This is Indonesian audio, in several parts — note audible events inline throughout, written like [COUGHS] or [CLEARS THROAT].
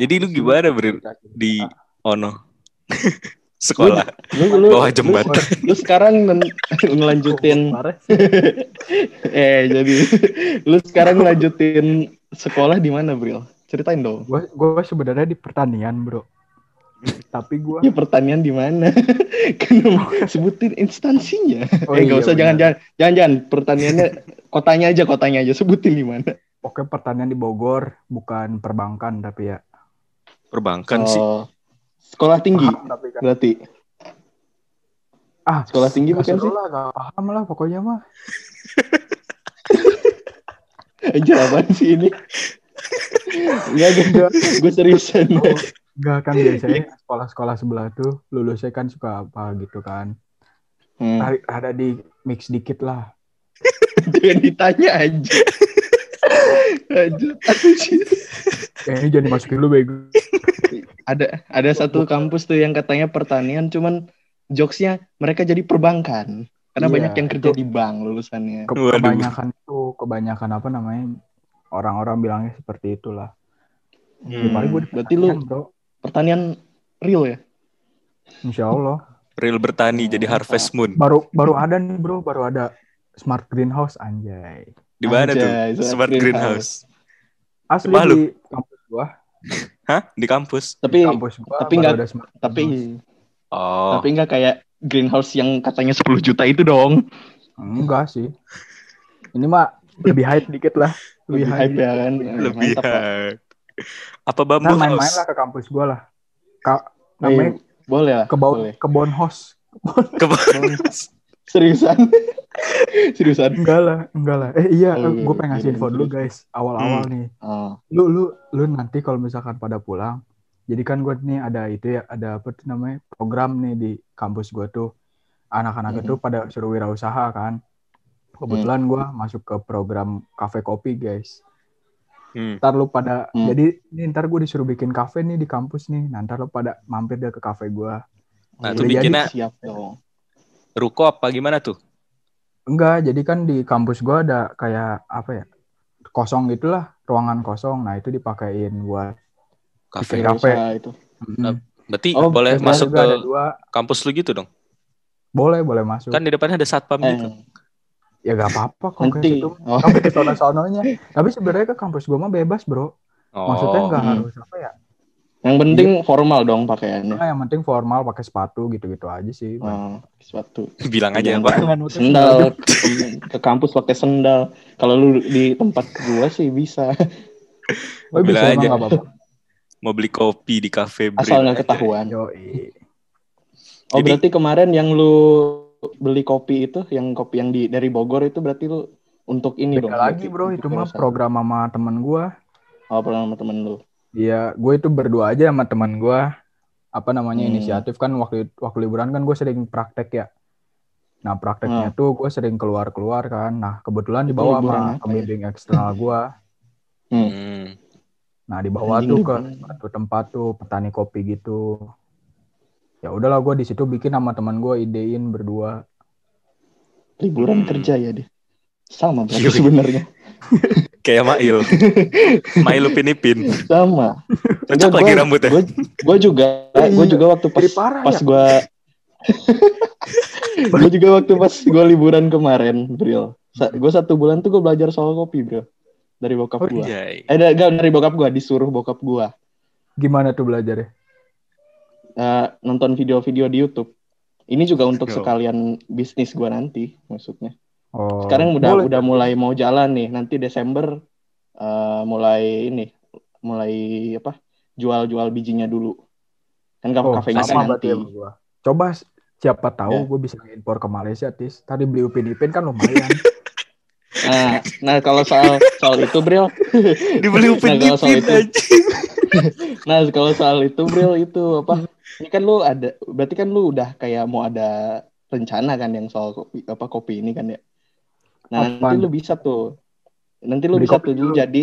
Jadi lu gimana Bro di Ono? Sekolah Lu, lu, bawah jembatan. lu, lu sekarang [LAUGHS] ngelanjutin [LAUGHS] eh jadi [LAUGHS] lu sekarang ngelanjutin sekolah di mana, Bril? Ceritain dong. Gue gue sebenarnya di pertanian bro. Tapi gue Ya pertanian di mana? kan sebutin instansinya. Oh eh, nggak iya, usah benar. jangan jangan jangan jangan pertaniannya kotanya aja kotanya aja sebutin di mana. Oke pertanian di Bogor bukan perbankan tapi ya. Perbankan sih. Oh, sekolah tinggi Paham tapi kan. berarti. Ah Sekolah tinggi bukan sih? lah, nggak paham lah pokoknya mah. [LAUGHS] Aja apaan sih ini? Enggak, enggak. Gue seriusan. Enggak kan biasanya sekolah-sekolah sebelah tuh lulusnya kan suka apa gitu kan. Hmm. Ada, ada di mix dikit lah. [LAUGHS] Jangan ditanya aja. Kayaknya jangan dimasukin lu bego. Ada ada satu kampus tuh yang katanya pertanian cuman jokesnya mereka jadi perbankan. Karena Iya, banyak yang kerja itu- di bank lulusannya. Ke- Waduh. kebanyakan itu kebanyakan apa namanya orang-orang bilangnya seperti itulah. Hmm. Kemarin gue di Berarti lu- pertanian, bro. Pertanian real ya? Insya Allah. Real bertani jadi Harvest Moon. Baru baru ada nih bro, baru ada smart greenhouse anjay. Di mana tuh? Anjay, smart Smart Greenhouse. Asli Malu. di kampus gua. Hah? Di kampus? Tapi kampus gua tapi baru nggak- ada smart tapi greenhouse. Oh. tapi nggak kayak greenhouse yang katanya 10 juta itu dong. enggak sih. Ini mah lebih hype dikit lah. Lebih hype ya kan. lebih Mantap, hype. Apa bambu Nah, main-main house? lah ke kampus gua lah. Ka namanya. Boleh lah. kebon boleh. kebon house. Kebun. [LAUGHS] Seriusan? [LAUGHS] Seriusan? Enggak lah, enggak lah. Eh iya, Oh, gue pengen ngasih iya, info dulu terus. guys. Awal-awal nih. Oh. Lu lu lu nanti kalau misalkan pada pulang, jadi kan gue nih ada itu ya, ada apa tuh namanya program nih di kampus gue tuh. Anak-anak Mhm. itu pada suruh wirausaha kan. Kebetulan gue masuk ke program kafe kopi guys. Hmm. Ntar lu pada, Hmm. jadi ini ntar gue disuruh bikin kafe nih di kampus nih. Nah, ntar lu pada mampir deh ke kafe gue. Nah, Udah tuh bikinnya siap dong. ruko apa gimana tuh? Enggak, jadi kan di kampus gua ada kayak apa ya? Kosong gitulah, ruangan kosong. Nah, itu dipakein buat Kafe. Kafe. Itu. Mm. Berarti Oh, boleh masuk ke dua, kampus lu gitu dong? boleh boleh masuk. Kan di depannya ada satpam Eh, gitu. ya gak apa-apa kayak nanti. gitu. Oh, ke sono-sononya. Tapi sebenarnya ke kampus gua mah bebas, Bro. Oh. Maksudnya nggak Hmm. harus apa ya? Yang penting formal dong pakaiannya. Nah, yang penting formal pakai sepatu gitu-gitu aja sih. Oh, sepatu. [LAUGHS] Bilang aja nutup Sendal [LAUGHS] ke kampus pakai sendal. Kalau lu di tempat gua sih bisa. [LAUGHS] Oh, bisa Bilang emang aja. nggak apa-apa. Mau beli kopi di kafe Asal nggak ketahuan. Yoi. Oh Jadi- berarti kemarin yang lu beli kopi itu, yang kopi yang di dari Bogor itu berarti lu untuk ini dong. Beda lagi, berarti, Bro. Itu mah program sama temen gua. Oh program sama temen lu. Iya, gue itu berdua aja sama teman gue. Apa namanya Hmm. inisiatif kan waktu waktu liburan kan gue sering praktek ya. Nah prakteknya Hmm. tuh gue sering keluar keluar kan. Nah kebetulan dibawa liburan sama ya? pembimbing eksternal gue. Hmm. Nah dibawa Anjing tuh ke satu tempat tuh petani kopi gitu. Ya udahlah gue di situ bikin sama teman gue idein berdua. Liburan Hmm. kerja ya deh. Sama berarti [LAUGHS] sebenarnya. [LAUGHS] Kayak Mail. [LAUGHS] Mail Upin Ipin. Sama. Cocok lagi rambutnya. Gue juga gue Iya, juga waktu pas parah pas ya. gue [LAUGHS] gue juga waktu pas gue liburan kemarin, Bril. gue satu bulan tuh gue belajar soal kopi, Bro. Dari bokap Oh, gue. Anjay. Eh, da- enggak, dari bokap gue, disuruh bokap gue. Gimana tuh belajarnya? Eh, nonton video-video di YouTube. Ini juga untuk Yo. sekalian bisnis gue nanti, maksudnya. Oh, Sekarang udah boleh. udah mulai mau jalan nih. Nanti Desember eh, mulai ini, mulai apa? Jual-jual bijinya dulu. Kan Oh, kafenya sama kan berarti nanti. gua. Coba siapa tahu Ya. gue bisa impor ke Malaysia, Tis. Tadi beli Upin Ipin kan lumayan. [LAUGHS] Nah, nah kalau soal soal itu, Bril. [LAUGHS] Dibeli Upin Nah, kalau soal Ipin itu- aja. [LAUGHS] Nah, kalau soal itu, Bril itu apa? Ini kan lu ada, berarti kan lu udah kayak mau ada rencana kan yang soal kopi, apa kopi ini kan ya. Nah, nanti Apaan? lu bisa tuh. Nanti lu Beli bisa tuh lu jadi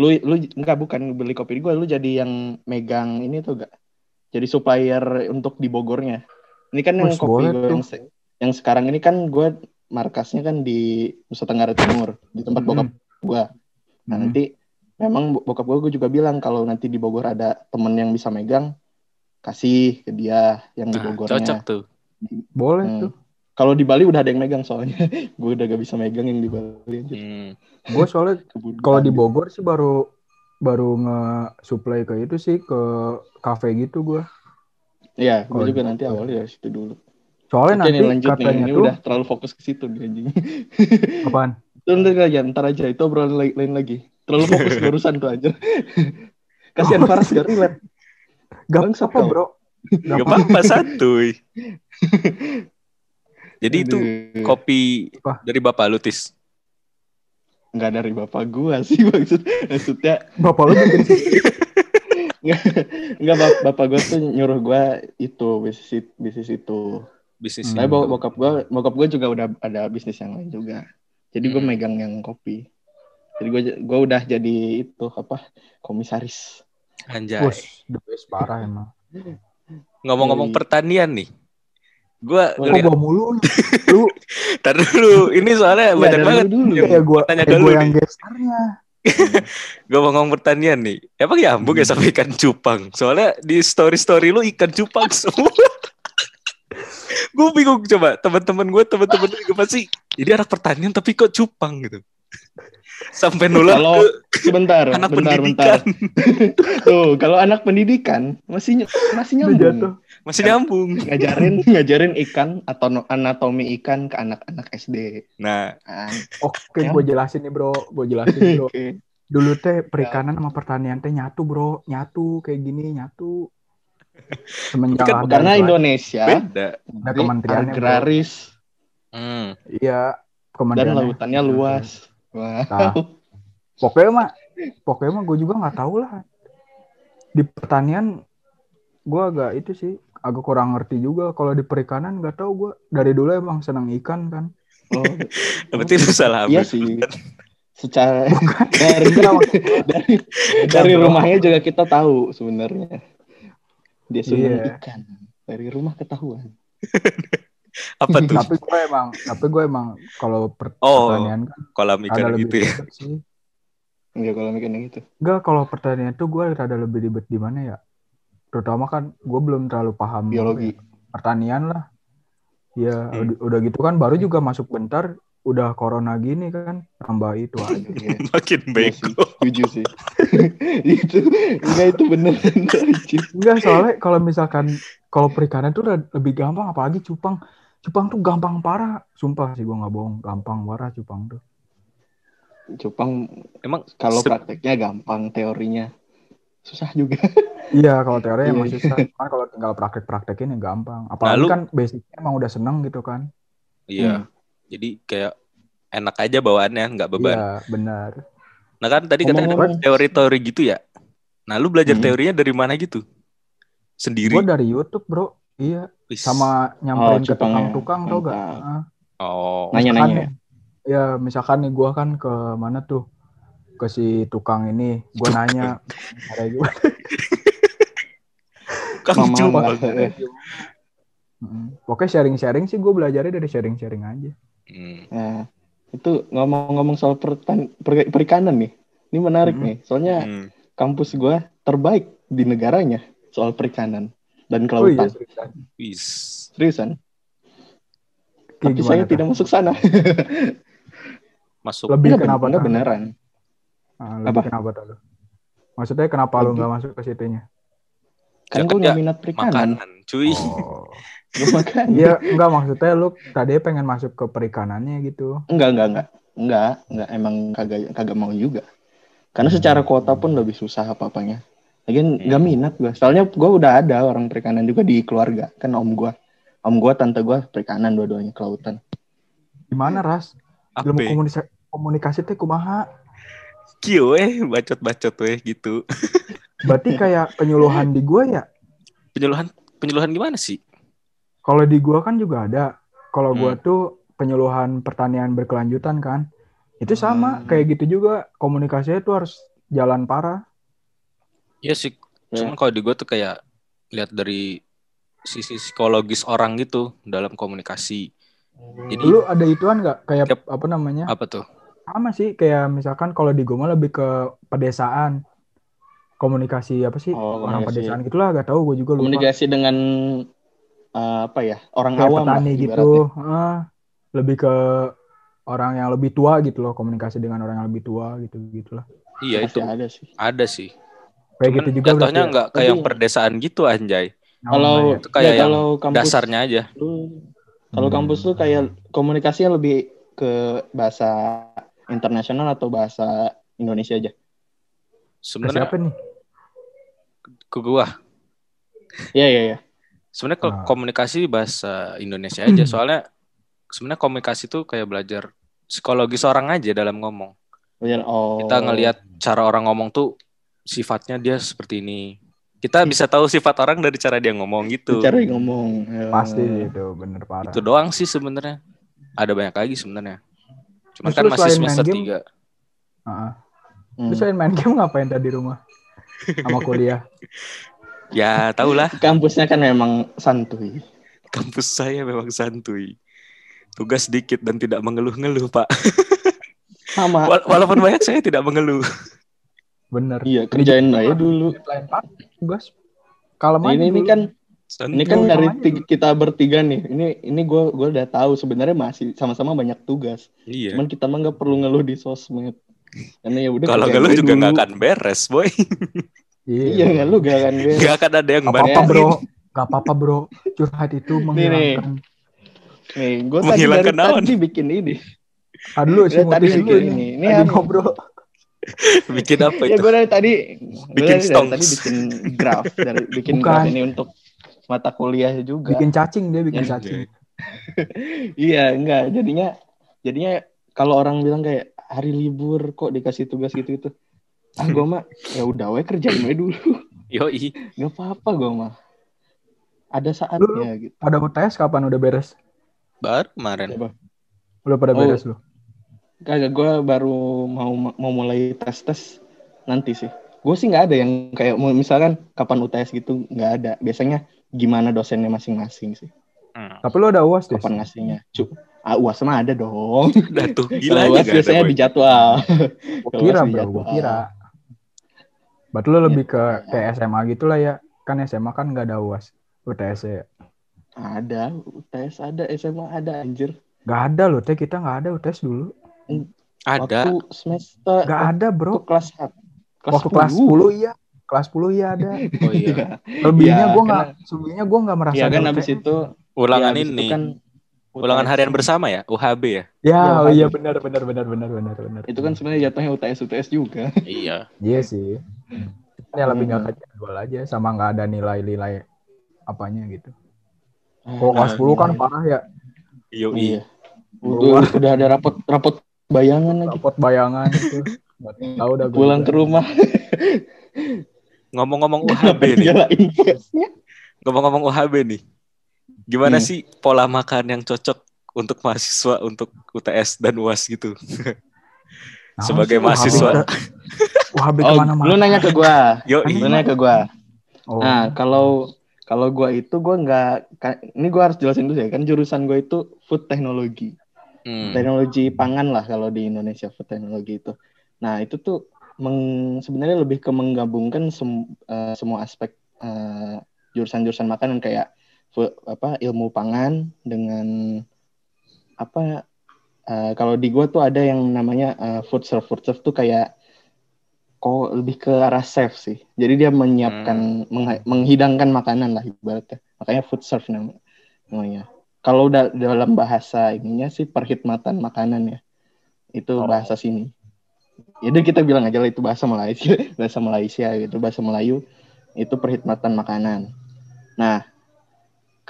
lu lu enggak bukan beli kopi gue, lu jadi yang megang ini tuh gak? Jadi supplier untuk di Bogornya. Ini kan yang Wes, kopi tuh. yang, se- yang sekarang ini kan gue markasnya kan di Nusa Tenggara Timur, di tempat bokap Mm. gue. Nah, Hmm. nanti memang bo- bokap gue gue juga bilang kalau nanti di Bogor ada temen yang bisa megang kasih ke dia yang di Nah, Bogornya. cocok tuh. Boleh Hmm. tuh. Kalau di Bali udah ada yang megang soalnya. [LAUGHS] gue udah gak bisa megang yang di Bali. anjir. Hmm. Gue soalnya kalau di. Bogor sih baru baru nge-supply ke itu sih ke kafe gitu gue. Iya, gue juga nanti awalnya dari situ dulu. Soalnya Oke nanti nih lanjut nih, katanya ini tuh udah terlalu fokus ke situ nih anjing. [LAUGHS] apaan? Itu ntar aja, ntar aja itu obrolan lain, lain lagi. Terlalu fokus [LAUGHS] ke urusan tuh aja. Kasihan Faras gak relate. Gak apa bro. Gak Gak apa. apa-apa santuy. Jadi itu kopi Apa? dari Bapak Lutis. nggak dari bapak gua sih [LAUGHS] maksud maksudnya Bapak lu bikin sih. [LAUGHS] nggak bap- bapak gua tuh nyuruh gua itu bisnis bisnis itu Bisnis tapi bok- bokap gua bokap gua juga udah ada bisnis yang lain juga jadi gua Hmm. megang yang kopi jadi gua gua udah jadi itu apa komisaris Anjay. Bos, the best parah emang. Ngomong-ngomong pertanian nih. Ngeliat, gua mulu? Lu [LAUGHS] Tar dulu, ini soalnya Nggak, banyak banget. lu dulu kayak gua, tanya ke [LAUGHS] gua yang gesternya. Gue mau ngomong pertanian nih. Emang ya Hmm. sama ikan cupang? Soalnya di story-story lu ikan cupang semua. [LAUGHS] gue bingung coba teman-teman gue teman-teman gue pasti jadi anak pertanian tapi kok cupang gitu sampai nular Kalau ke sebentar anak bentar pendidikan bentar tuh kalau anak pendidikan masih masih Udah nyambung jatuh. Masih nyambung ngajarin ngajarin ikan atau anatomi ikan ke anak-anak SD nah kan Oke, Ya. gue jelasin nih bro, gue jelasin bro. Oke. Dulu teh perikanan sama pertanian teh nyatu bro, nyatu kayak gini nyatu. [LAUGHS] Semenjak Kan ada karena Indonesia beda ada kementeriannya bro. agraris hmm. Iya, dan kementeriannya. lautannya luas wow Nah, pokoknya mah, pokoknya mah gue juga nggak tahu lah. Di pertanian, gue agak itu sih, agak kurang ngerti juga. Kalau di perikanan nggak tahu gue. Dari dulu emang senang ikan kan. oh, [LAUGHS] berarti lu salah iya sih. [LAUGHS] Secara [LAUGHS] dari dari dari rumahnya juga kita tahu sebenarnya. Dia senang Iya. ikan. Dari rumah ketahuan. Apa tuh? Tapi gue emang, tapi gue emang kalau Oh, pertanian kan kolam ikan lebih gitu ya? enggak kalau mikirnya gitu Enggak, kalau pertanian tuh gue rada lebih ribet di mana ya? Terutama kan gue belum terlalu paham biologi ya, pertanian lah. Ya Hmm. udah, udah gitu kan baru juga masuk bentar udah corona gini kan tambah itu aja. Iya, [LAUGHS] makin iya sih, bego setuju sih [LAUGHS] itu enggak itu bener. [LAUGHS] Enggak soalnya kalau misalkan kalau perikanan tuh lebih gampang apalagi cupang. Cupang tuh gampang parah. Sumpah sih gue nggak bohong, gampang parah cupang tuh. cupang emang kalau prakteknya gampang teorinya susah juga Iya, kalau teori emang Iya. susah. Kan kalau tinggal praktek-praktekin ya gampang. Apalagi Lalu- kan basicnya emang udah seneng gitu kan. iya jadi kayak enak aja bawaannya nggak beban Iya, benar. nah kan tadi katanya ada teori-teori gitu ya nah lu belajar Hmm. teorinya dari mana gitu sendiri Gue dari YouTube, Bro. Iya, Wis. sama nyamperin Oh, ke tukang-tukang tau gak? Oh Nanya-nanya ya? nih, ya misalkan nih gue kan ke mana tuh ke si tukang ini gue nanya [LAUGHS] gimana Kang Mama. Pokoknya sharing-sharing sih gue belajarnya dari sharing-sharing aja. Hmm. Nah, itu ngomong-ngomong soal pertan- per- perikanan nih. Ini menarik Hmm. nih. Soalnya Hmm. kampus gua terbaik di negaranya soal perikanan dan Oh iya, kelautan. seriusan. Wis. Seriusan. Kayak Tapi gimana saya tuh? tidak masuk sana. [LAUGHS] Masuk Lebih Enggak, kenapa enggak beneran. Ah, lebih Apa? kenapa tuh? lu? Maksudnya kenapa lu Lebih- nggak masuk ke situnya? Kan Ya, gue nggak ya, minat perikanan. Makanan, cuy. Oh. [LAUGHS] Gua makan. Iya, enggak maksudnya lu tadi pengen masuk ke perikanannya gitu. Enggak, enggak, enggak. Enggak, enggak emang kagak kagak mau juga. Karena secara kuota pun lebih susah apa-apanya. Lagian Hmm. nggak minat gua. Soalnya gua udah ada orang perikanan juga di keluarga. Kan om gua. Om gua, tante gua perikanan dua-duanya kelautan. Gimana, Ras? Apa? Ilmu komunikasi komunikasi teh kumaha? Kio eh bacot-bacot weh gitu. [LAUGHS] Berarti kayak penyuluhan di gua ya? Penyuluhan penyuluhan gimana sih? Kalau di gua kan juga ada. Kalau gua Hmm. tuh penyuluhan pertanian berkelanjutan kan. Itu sama Hmm. kayak gitu juga. Komunikasinya tuh harus jalan parah. Iya sih. Ya. Cuman kalau di gue tuh kayak lihat dari sisi psikologis orang gitu dalam komunikasi. Jadi Dulu ada ituan nggak kayak Yep. apa namanya? apa tuh? sama sih kayak misalkan kalau di Goma lebih ke pedesaan komunikasi apa sih Oh, orang komunikasi. pedesaan gitulah gak tahu gue juga lupa Komunikasi dengan eh, apa ya? Orang kayak awam lah petani ibaratnya. gitu Ah, lebih ke orang yang lebih tua gitu loh komunikasi dengan orang yang lebih tua gitu gitulah Iya itu Pasti ada sih. ada sih. kayak Cuman gitu juga jatuhnya ya? nggak kayak yang perdesaan gitu anjay. Oh, Kalau. Itu kayak ya, yang kalau kampus Dasarnya aja. lu kalau Hmm. kampus lu kayak komunikasinya lebih ke bahasa internasional atau bahasa Indonesia aja? Sebenarnya siapa nih ke gua. Iya iya iya. Sebenarnya kalau Ah. komunikasi bahasa Indonesia aja. Soalnya sebenarnya komunikasi tuh kayak belajar psikologis orang aja dalam ngomong. Belajar- Oh. Kita ngelihat cara orang ngomong tuh sifatnya dia seperti ini. Kita bisa tahu sifat orang dari cara dia ngomong gitu. cara ngomong. Ya. pasti itu bener parah Itu doang sih sebenarnya. Ada banyak lagi sebenarnya. Cuman Terus kan masih semester game, 3. Heeh. Hmm. Lu selain main game ngapain tadi di rumah sama kuliah Ya, tahulah Kampusnya kan memang santuy. kampus saya memang santuy. Tugas dikit dan tidak mengeluh-ngeluh, Pak. Sama. Wala- Walaupun banyak saya tidak mengeluh. bener Iya, kerjain aja dulu. lain pak tugas kalau ini ini kan ini kan dari tiga- kita bertiga nih. Ini ini gue gue udah tahu sebenarnya masih sama-sama banyak tugas. Iya. Cuman kita mah nggak perlu ngeluh di sosmed. Karena ya udah Kalau aja juga nggak akan beres, boy. Iya, ngeluh gak akan beres. Nggak akan ada yang Gak apa-apa bro, gak apa-apa bro. Curhat itu menghilangkan. Nih, gue tadi dari naon? tadi bikin ini. Ah dulu sih tadi bikin lu ini. ini. Apa? ngobrol. [LAUGHS] Bikin apa Ya itu? gue dari tadi Bikin dari stonks. tadi bikin graf dari bikin Bukan. graf ini untuk mata kuliah juga. Bikin cacing dia bikin Yang- cacing. [LAUGHS] Iya, enggak. Jadinya jadinya kalau orang bilang kayak hari libur kok dikasih tugas gitu itu. Ah, gue mah ya udah we kerjain we dulu. [LAUGHS] Yoi. Gak apa-apa gue mah. Ada Lu- saatnya gitu. Ada UTS kapan udah beres? Baru kemarin. Coba. Udah pada Oh. beres lu. Kagak, gue baru mau mau mulai tes tes nanti sih. Gue sih nggak ada yang kayak misalkan kapan UTS gitu nggak ada. Biasanya gimana dosennya masing-masing sih. Hmm. Tapi lu ada UAS deh. Kapan ngasihnya? Cuk. Ah, uas mah ada dong. [LAUGHS] Udah tuh gila aja UAS biasanya di jadwal. Kira bro, kira. Berarti lu lebih ke Iya. kayak SMA gitu lah ya. Kan SMA kan gak ada UAS. UTS ya. Ada, UTS ada, SMA ada anjir. Gak ada loh, teh kita gak ada UTS dulu. Ada. Waktu semester Gak ada waktu bro. kelas satu. Waktu kelas 10 iya. Kelas 10 iya ada. Oh iya. Lebihnya Iya, gue gak, selebihnya gue gak merasa Iya kan UTS. habis itu Ulangan ya, habis itu ini. kan Ulangan UTS. harian bersama ya? UHB ya? Ya, Iya, oh iya benar benar benar benar benar benar. Itu kan sebenarnya jatuhnya UTS UTS juga. Iya. Iya sih. Ya lebih nggak Hmm. jadwal aja sama nggak ada nilai-nilai apanya gitu. Ah, Kalau kelas 10 kan parah ya. Yoi. Iya. Udah, udah ada rapot rapot bayangan lagi. Rapot bayangan itu. Nggak tahu udah Pulang ke rumah Ngomong-ngomong UHB nih. Ngomong-ngomong UHB nih. Gimana Hmm. sih pola makan yang cocok untuk mahasiswa untuk UTS dan UAS gitu? Sebagai mahasiswa. UHB Oh, ke mana-mana. lu nanya ke gua. Yoi. Lu nanya ke gua. Oh, Nah, kalau kalau gua itu gua nggak ini gua harus jelasin dulu ya kan jurusan gua itu food technology. Hmm. Teknologi pangan lah kalau di Indonesia food technology itu. Nah, itu tuh meng- sebenarnya lebih ke menggabungkan sem- eh, semua aspek eh, jurusan-jurusan makanan kayak apa ilmu pangan dengan apa eh, kalau di gua tuh ada yang namanya eh, food serve food serve tuh kayak kok lebih ke arah chef sih. Jadi dia menyiapkan mengha- menghidangkan makanan lah ibaratnya. Makanya food serve nam- namanya. Kalau da- dalam bahasa ininya sih perkhidmatan makanan ya. Itu Oh. bahasa sini. Jadi kita bilang aja lah itu bahasa Malaysia, [LAUGHS] bahasa Malaysia gitu, bahasa Melayu itu perkhidmatan makanan. Nah,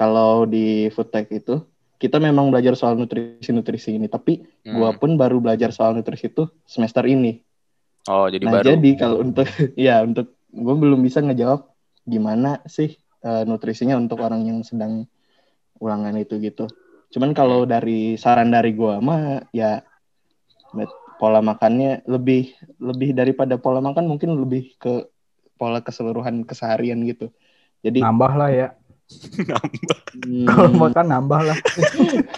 kalau di food tech itu kita memang belajar soal nutrisi-nutrisi ini, tapi Hmm. gua pun baru belajar soal nutrisi itu semester ini. Oh, jadi nah, baru. jadi kalau untuk [LAUGHS] ya untuk gue belum bisa ngejawab gimana sih eh, nutrisinya untuk orang yang sedang ulangan itu gitu. Cuman kalau dari saran dari gua mah ya pola makannya lebih lebih daripada pola makan mungkin lebih ke pola keseluruhan keseharian gitu. Jadi nambah lah ya. Nambah. hmm, Kalau makan nambah lah.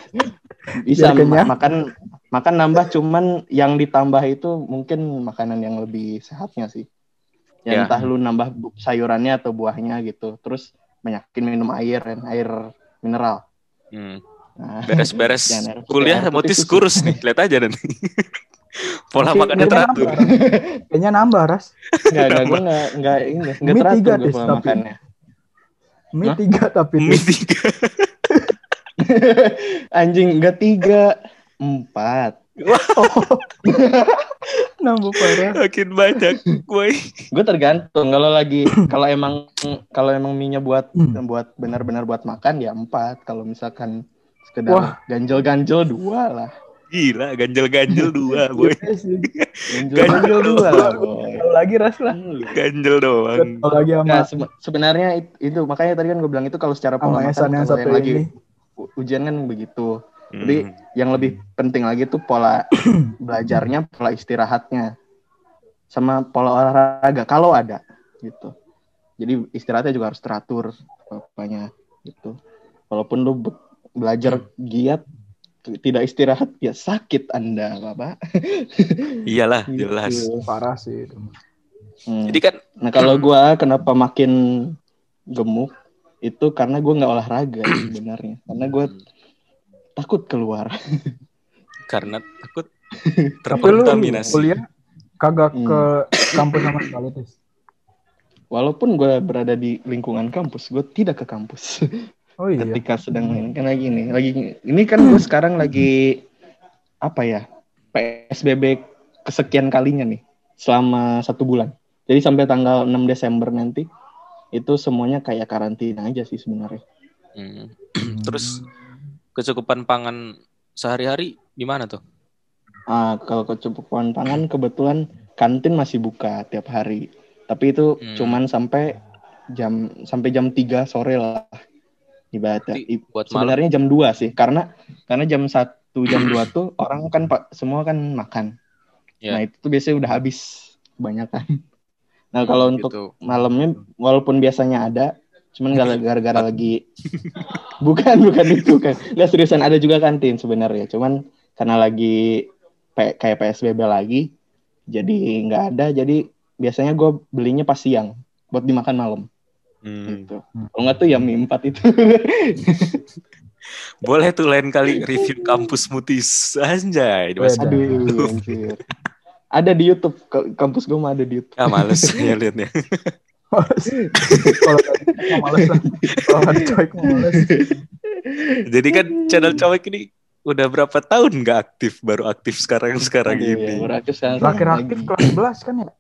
[LAUGHS] bisa ma- makan makan nambah cuman yang ditambah itu mungkin makanan yang lebih sehatnya sih. Ya, Ya. entah lu nambah sayurannya atau buahnya gitu. Terus banyakin minum air dan air mineral. Hmm. Nah, Beres-beres [LAUGHS] putih, kuliah motis kurus nih. Lihat aja nanti. [LAUGHS] Pola Oke, makannya teratur. nambah. Kayaknya nambah, Ras. Enggak, enggak, gue enggak, enggak, enggak, teratur gue pola makannya. Mie Hah? tiga tapi Mie Tis. tiga. [LAUGHS] Anjing, enggak tiga, empat. [LAUGHS] nambah parah. Makin banyak. Gue. Gue tergantung kalau lagi kalau emang kalau emang mie buat Hmm. buat benar-benar buat makan ya empat. Kalau misalkan sekedar ganjel-ganjel dua lah. Gila, ganjel-ganjel [LAUGHS] dua, boy. Iya. Ganjel-ganjel [LAUGHS] dua boy. Kalau lagi Ras lah. Hmm. Ganjel doang. Kalau lagi sama Nah, sebe- sebenarnya it- itu makanya tadi kan gue bilang itu kalau secara pola yang kalau satu yang lagi ujian kan begitu. Jadi Hmm. yang lebih penting lagi tuh pola [COUGHS] belajarnya, pola istirahatnya, sama pola olahraga kalau ada gitu. Jadi istirahatnya juga harus teratur apanya gitu. Walaupun lu be- belajar giat t- tidak istirahat ya sakit anda bapak. [LAUGHS] Iyalah, Gitu. jelas. Parah sih itu. Hmm. Jadi kan Nah kalau gua kenapa makin gemuk itu karena gua nggak olahraga [CLEARS THROAT] sebenarnya. Karena gua takut keluar. [LAUGHS] karena takut [LAUGHS] Tapi lu terkontaminasi. kuliah kagak Hmm. ke kampus sama sekali Tis. Walaupun gua berada di lingkungan kampus, gue tidak ke kampus. Oh iya. ketika sedang main kan lagi nih lagi ini kan gue sekarang lagi apa ya psbb kesekian kalinya nih selama satu bulan jadi sampai tanggal 6 Desember nanti itu semuanya kayak karantina aja sih sebenarnya Hmm. [CLEARS THROAT] Terus kecukupan pangan sehari-hari gimana tuh? ah kalau kecukupan pangan kebetulan kantin masih buka tiap hari tapi itu Hmm. cuman sampai jam sampai jam 3 sore lah ibaratnya Berarti I- buat malam. sebenarnya jam 2 sih karena karena jam 1 jam 2 tuh [CLEARS THROAT] orang kan pak semua kan makan. Ya. Nah, itu tuh biasanya udah habis kebanyakan. [LAUGHS] Nah, kalau untuk Gitu. malamnya walaupun biasanya ada cuman gara- gara-gara lagi [LAUGHS] bukan bukan itu kan. Enggak seriusan ada juga kantin sebenarnya. Cuman karena lagi P- kayak PSBB lagi jadi nggak ada jadi biasanya gue belinya pas siang buat dimakan malam Hmm. gitu. Kalau nggak tuh ya mie empat itu. [LAUGHS] Boleh tuh lain kali review kampus mutis anjay. Aduh, anjir. Ada di YouTube, kampus gue mah ada di YouTube. Ah males [LAUGHS] ya liatnya. Kalau males lah. Kalau males. Jadi kan channel cowok ini udah berapa tahun nggak aktif, baru aktif sekarang sekarang Aduh, ya, ini. sekarang Terakhir aktif kelas 11 kan ya?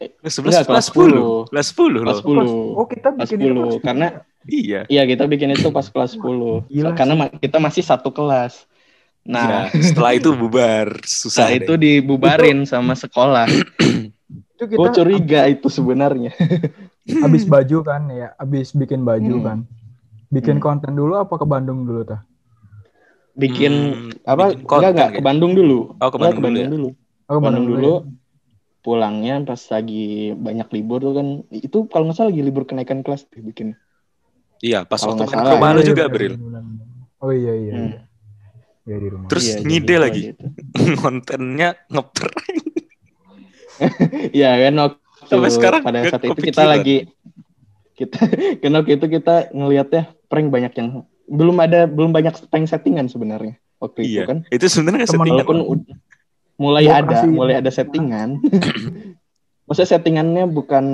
Kelas Enggak, 11, kelas kelas 10. Kelas 10 Kelas. 10. Oh kita bikin itu 10 kelas karena Iya. iya kita bikin itu pas kelas 10. Gila karena ma- kita masih satu kelas. Nah, Iya, setelah itu bubar, susah setelah deh. itu dibubarin sama sekolah. itu kita Gue curiga itu sebenarnya. [LAUGHS] habis baju kan ya, habis bikin baju Hmm. kan. Bikin Hmm. konten dulu apa ke Bandung dulu tah? Bikin Hmm, apa? bikin enggak konten enggak ya? ke Bandung dulu. Oh, ke Enggak, Bandung dulu ya? dulu. Oh, ke Bandung dulu. ya? Pulangnya pas lagi banyak libur tuh kan itu kalau nggak salah lagi libur kenaikan kelas tuh bikin. Iya, pas Kalau waktu main salah, ke Malu Iya, juga, iya, Bril. benar, benar. Oh iya iya. Hmm. iya. Ya di rumah. Terus Iya, ngide lagi. gitu. [LAUGHS] Kontennya ngeprank. [LAUGHS] Iya kan waktu Sampai sekarang pada saat itu kita lagi kita [LAUGHS] karena waktu itu kita ngelihatnya prank banyak yang belum ada belum banyak prank settingan sebenarnya waktu itu Iya. kan Itu sebenarnya settingan. walaupun mulai ada kasih- mulai ada settingan [CLEARS THROAT] maksudnya settingannya bukan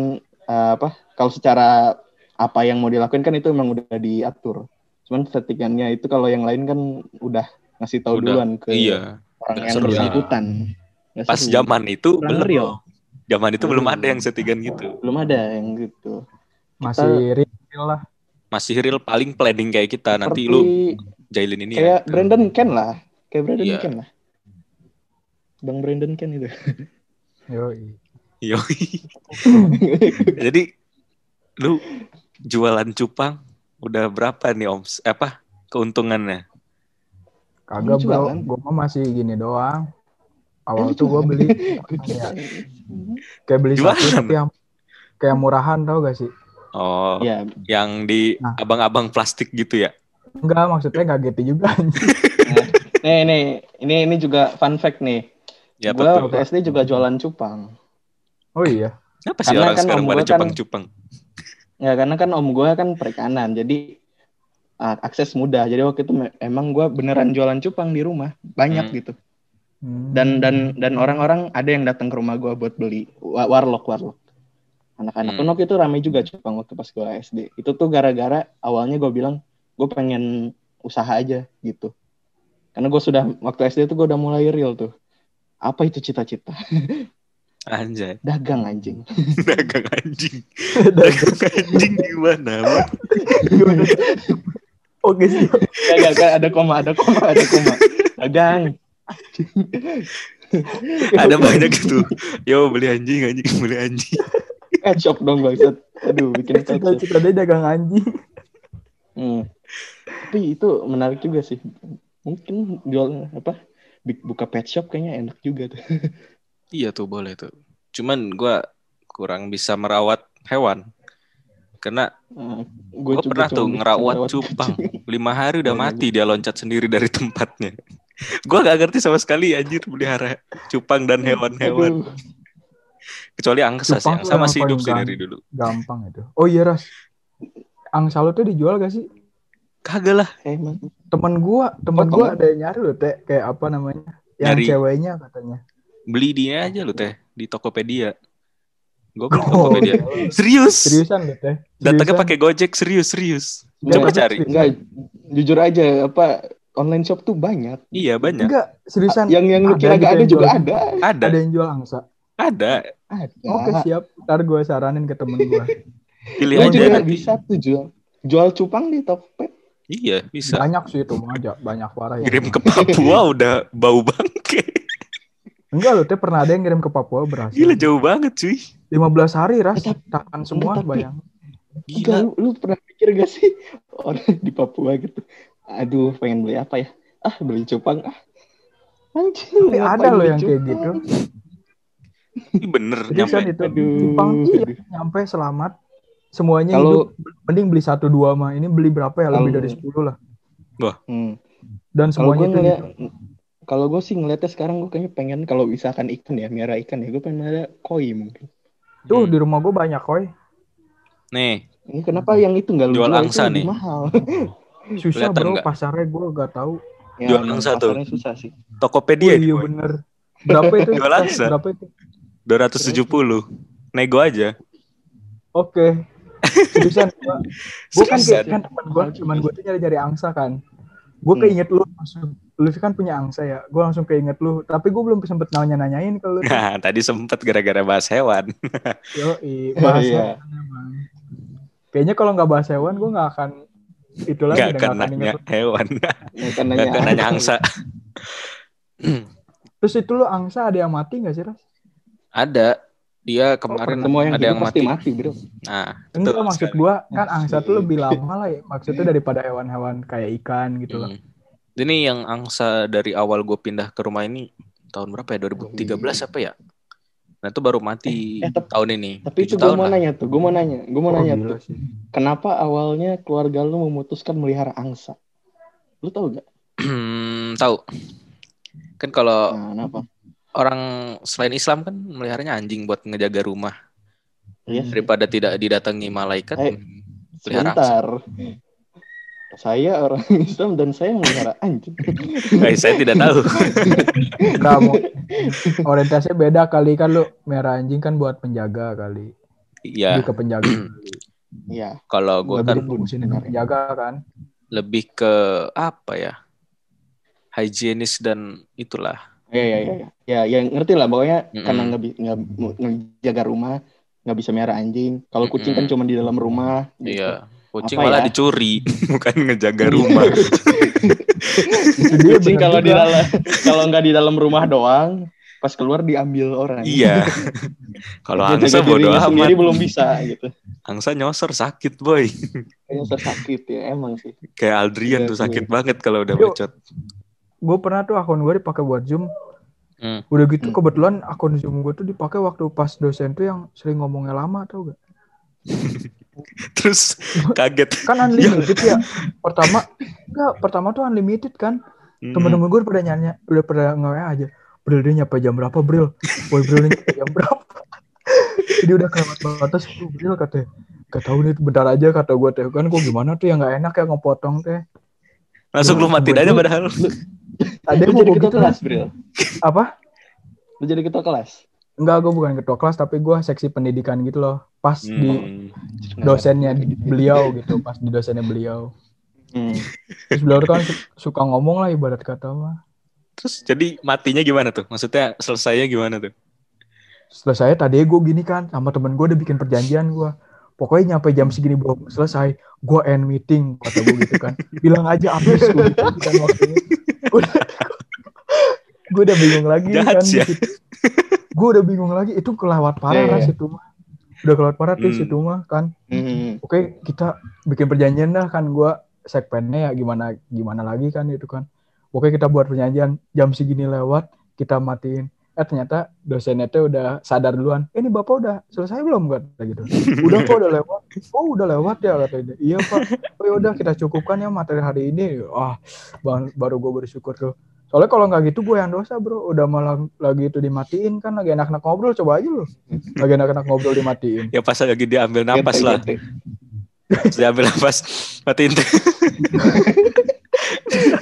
eh, apa kalau secara apa yang mau dilakukan kan itu memang udah diatur cuman settingannya itu kalau yang lain kan udah ngasih tahu Udah, duluan ke Iya. orang yang bersangkutan Nggak Pas seru. zaman itu Kurang belum. real. Zaman itu belum Hmm. ada yang settingan gitu. belum ada yang gitu Masih real lah. Masih real paling planning kayak kita. Nanti lu jailin ini kayak ya. Brandon Ken lah kayak Brandon Iya. Ken lah Bang Brandon Ken itu Yoi. Yoi. [LAUGHS] Jadi lu jualan cupang udah berapa nih Om? Eh, Apa keuntungannya? Kagak bro, gue mah masih gini doang. Awal tuh gue [LAUGHS] beli kayak, kayak beli Jualan. satu tapi yang kayak murahan tau gak sih? Oh, ya yang di Nah. abang-abang plastik gitu ya? Enggak, maksudnya nggak gitu juga. [LAUGHS] Nih, nih, ini ini juga fun fact nih. Ya gue betul. waktu SD juga jualan cupang. Oh iya. Apa sih Karena orang kan sekarang pada gua kan- cupang-cupang? Ya karena kan om gue kan perikanan, jadi ah, akses mudah. Jadi waktu itu me- emang gue beneran jualan cupang di rumah, banyak Hmm. gitu. Hmm. Dan dan dan orang-orang ada yang datang ke rumah gue buat beli Wa- warlock warlock. Anak-anak Hmm. Unok itu ramai juga cupang waktu pas gue SD. Itu tuh gara-gara awalnya gue bilang gue pengen usaha aja gitu. Karena gue sudah waktu SD tuh gue udah mulai real tuh. Apa itu cita-cita? [LAUGHS] Anjay. Dagang anjing. [LAUGHS] Dagang anjing. [LAUGHS] Dagang anjing gimana? Bang? Oke sih. Gak, gak, gak, ada koma, ada koma, ada koma. Dagang. Ada banyak itu. Yo beli anjing, anjing beli anjing. Pet shop dong bangsat. Aduh, bikin. Cita-cita dia dagang anjing. Hmm. Tapi itu menarik juga sih. Mungkin jual apa? Buka pet shop kayaknya enak juga tuh. [LAUGHS] Iya tuh boleh tuh. Cuman gua kurang bisa merawat hewan. Karena gue gue pernah tuh ngerawat [LAUGHS] cupang. Lima hari udah mati dia loncat sendiri dari [LAUGHS] tempatnya. Gua gak ngerti sama sekali anjir pelihara cupang dan hewan-hewan. Kecuali angsa sih. Angsa yang masih hidup dari dulu. Gampang itu. Oh iya Ras. Angsa lo tuh dijual gak sih? Kagak lah. Emang. Temen gua, temen Oh, gua ada yang nyari loh teh. Kayak apa namanya? Yang Nyari. ceweknya katanya. Beli dia aja lu teh di Tokopedia. Gue beli Oh, Tokopedia. [LAUGHS] Serius. Seriusan loh teh. Datangnya pakai Gojek serius serius. Enggak, Coba cari. Enggak, jujur aja apa online shop tuh banyak. Iya banyak. Enggak, seriusan. Yang yang lu Ada kira gak ada juga jual. ada. Ada. Ada yang jual angsa. Ada. Ada. Oke siap. Ntar gue saranin ke temen gue. Pilih aja juga nanti. bisa tuh jual. Jual cupang di Tokped. Iya bisa. Banyak sih itu mah aja. Banyak parah ya. Kirim ke Papua udah bau bangke. Enggak loh, teh pernah ada yang ngirim ke Papua berhasil. Gila jauh banget cuy. 15 hari ras, Tapi- tahan semua tapi- bayang. Enggak, Gila. lu, lu pernah pikir gak sih [LAUGHS] orang di Papua gitu? Aduh, pengen beli apa ya? Ah, beli cupang ah. Anjing. Tapi ada loh yang kayak cupang? gitu. Ini bener Seriusan nyampe. itu. Aduh. Jepang iya nyampe selamat. Semuanya Kalau- hidup. Mending beli satu dua mah. Ini beli berapa ya? Lebih Kalau- dari 10 lah. Hmm. Dan Kalau semuanya gue itu ngeliat, kalau gue sih ngeliatnya sekarang gue kayaknya pengen kalau misalkan ikan ya, miara ikan ya, gue pengen ada koi mungkin. Tuh Hmm. di rumah gue banyak koi. Nih, Ini kenapa yang itu nggak lu Jual angsa nih. mahal? [LAUGHS] Susah Kelihatan bro, nggak? pasarnya gue gak tahu. ya, Jual angsa tuh. susah sih. Tokopedia Oh, iya bener. Berapa itu? Jual angsa. Berapa itu? 270. Nego aja. Oke. Seriusan gua, gua kan kayak kan teman gue, teman gue tuh nyari-nyari angsa kan. Gue Hmm. keinget lu langsung. Lu kan punya angsa ya. Gue langsung keinget lu. Tapi gue belum sempet nanya-nanyain kalau lu. Nah, tadi sempet gara-gara bahas hewan. [LAUGHS] Yo, bahas Iya. hewan emang. Kayaknya kalau nggak bahas hewan, gue nggak akan itu lagi. Gak udah akan nggak nanya hewan. Ya, kan Gak akan nanya angsa. Terus itu lu angsa ada yang mati nggak sih Ras? Ada. Dia kemarin Semua yang ada hidup yang pasti mati. mati, bro. Nah, Enggak maksud sekali. gue kan angsa tuh lebih lama lah ya. Maksudnya daripada hewan-hewan kayak ikan gitu lah. Hmm. Ini yang angsa dari awal gue pindah ke rumah ini tahun berapa ya? 2013 apa ya? Nah itu baru mati Eh, eh, tep- tahun ini. Tapi itu gue tahun mau lah. nanya tuh, gue mau nanya, gue mau Oh, nanya tuh, sih. kenapa awalnya keluarga lu memutuskan melihara angsa? Lu tahu gak? Hmm, tahu. Kan kalau Nah, kenapa? Orang selain Islam kan meliharanya anjing buat ngejaga rumah Iya, daripada tidak didatangi malaikat. Eh, angsa. sebentar. Saya orang [LAUGHS] Islam dan saya melihara anjing. Eh, saya tidak tahu. [LAUGHS] Mau. Orientasinya beda kali kan lu merah anjing kan buat penjaga kali. Iya, Lebih ke penjaga. [CLEARS THROAT] Iya. kalau gue kan penjaga kan. lebih ke apa ya? Higienis dan itulah. Iya, iya, iya. Ya, ya ngerti lah. Pokoknya Mm-mm. karena nggak nggak ngejaga rumah, nggak bisa melihara anjing. Kalau kucing kan Mm-mm. cuma di dalam rumah. gitu. Iya. Kucing Apa malah ya? dicuri, [LAUGHS] bukan ngejaga rumah. Itu [LAUGHS] dia Kucing kalau di dalam kalau nggak di dalam rumah doang, pas keluar diambil orang. iya. [LAUGHS] Kalau angsa bodo sendiri amat. belum bisa gitu. Angsa nyosor sakit, boy. Kayaknya sakit ya emang sih. Kayak Aldrian Iya, tuh iya. sakit banget kalau udah bacot. Gue pernah tuh akun gue dipakai buat zoom. Hmm. Udah gitu Hmm. kebetulan akun zoom gue tuh dipakai waktu pas dosen tuh yang sering ngomongnya lama tau gak? [LAUGHS] Terus kaget. Kan unlimited ya. [LAUGHS] Pertama enggak, pertama tuh unlimited kan. Hmm. temen-temen gue pada nanya udah pada nge aja Bril dia nyampe jam berapa Bril Boy Bril nyampe jam berapa [LAUGHS] jadi udah kelewat batas tuh Bril katanya gak tahu nih bentar aja kata gue teh kan gue gimana tuh yang nggak enak ya ngepotong teh Langsung lu matiin aja padahal. Ada yang mau jadi ketua gitu kelas, Bril. apa Lu jadi ketua kelas. enggak gue bukan ketua kelas tapi gue seksi pendidikan gitu loh pas di Hmm. dosennya beliau gitu pas di dosennya beliau Hmm. terus beliau kan su- suka ngomong lah ibarat kata mah Terus jadi matinya gimana tuh? Maksudnya selesainya gimana tuh? selesai tadi gue gini kan sama temen gue udah bikin perjanjian gue pokoknya nyampe jam segini belum selesai gue end meeting kata gue gitu kan bilang aja habis gue gitu kan waktunya gue [LAUGHS] udah, bingung lagi Jahat kan ya. gue udah bingung lagi itu kelewat parah lah iya. situ mah udah kelewat parah tuh Hmm. situ mah kan Hmm. oke kita bikin perjanjian dah kan gue segmennya ya gimana gimana lagi kan itu kan oke kita buat perjanjian jam segini lewat kita matiin eh ternyata dosennya tuh udah sadar duluan eh, ini bapak udah selesai belum? kata gitu. Udah kok udah lewat. Oh udah lewat ya katanya iya pak. Oh ya udah kita cukupkan ya materi hari ini. Ah bang- baru gue bersyukur tuh. Soalnya kalau nggak gitu gue yang dosa bro. Udah malah lagi itu dimatiin kan lagi enak-enak ngobrol coba aja lu. Lagi enak-enak ngobrol dimatiin. Ya pas lagi dia ambil napas Gitu, lah. gitu. Terus dia ambil napas. Matiin. tuh. [LAUGHS]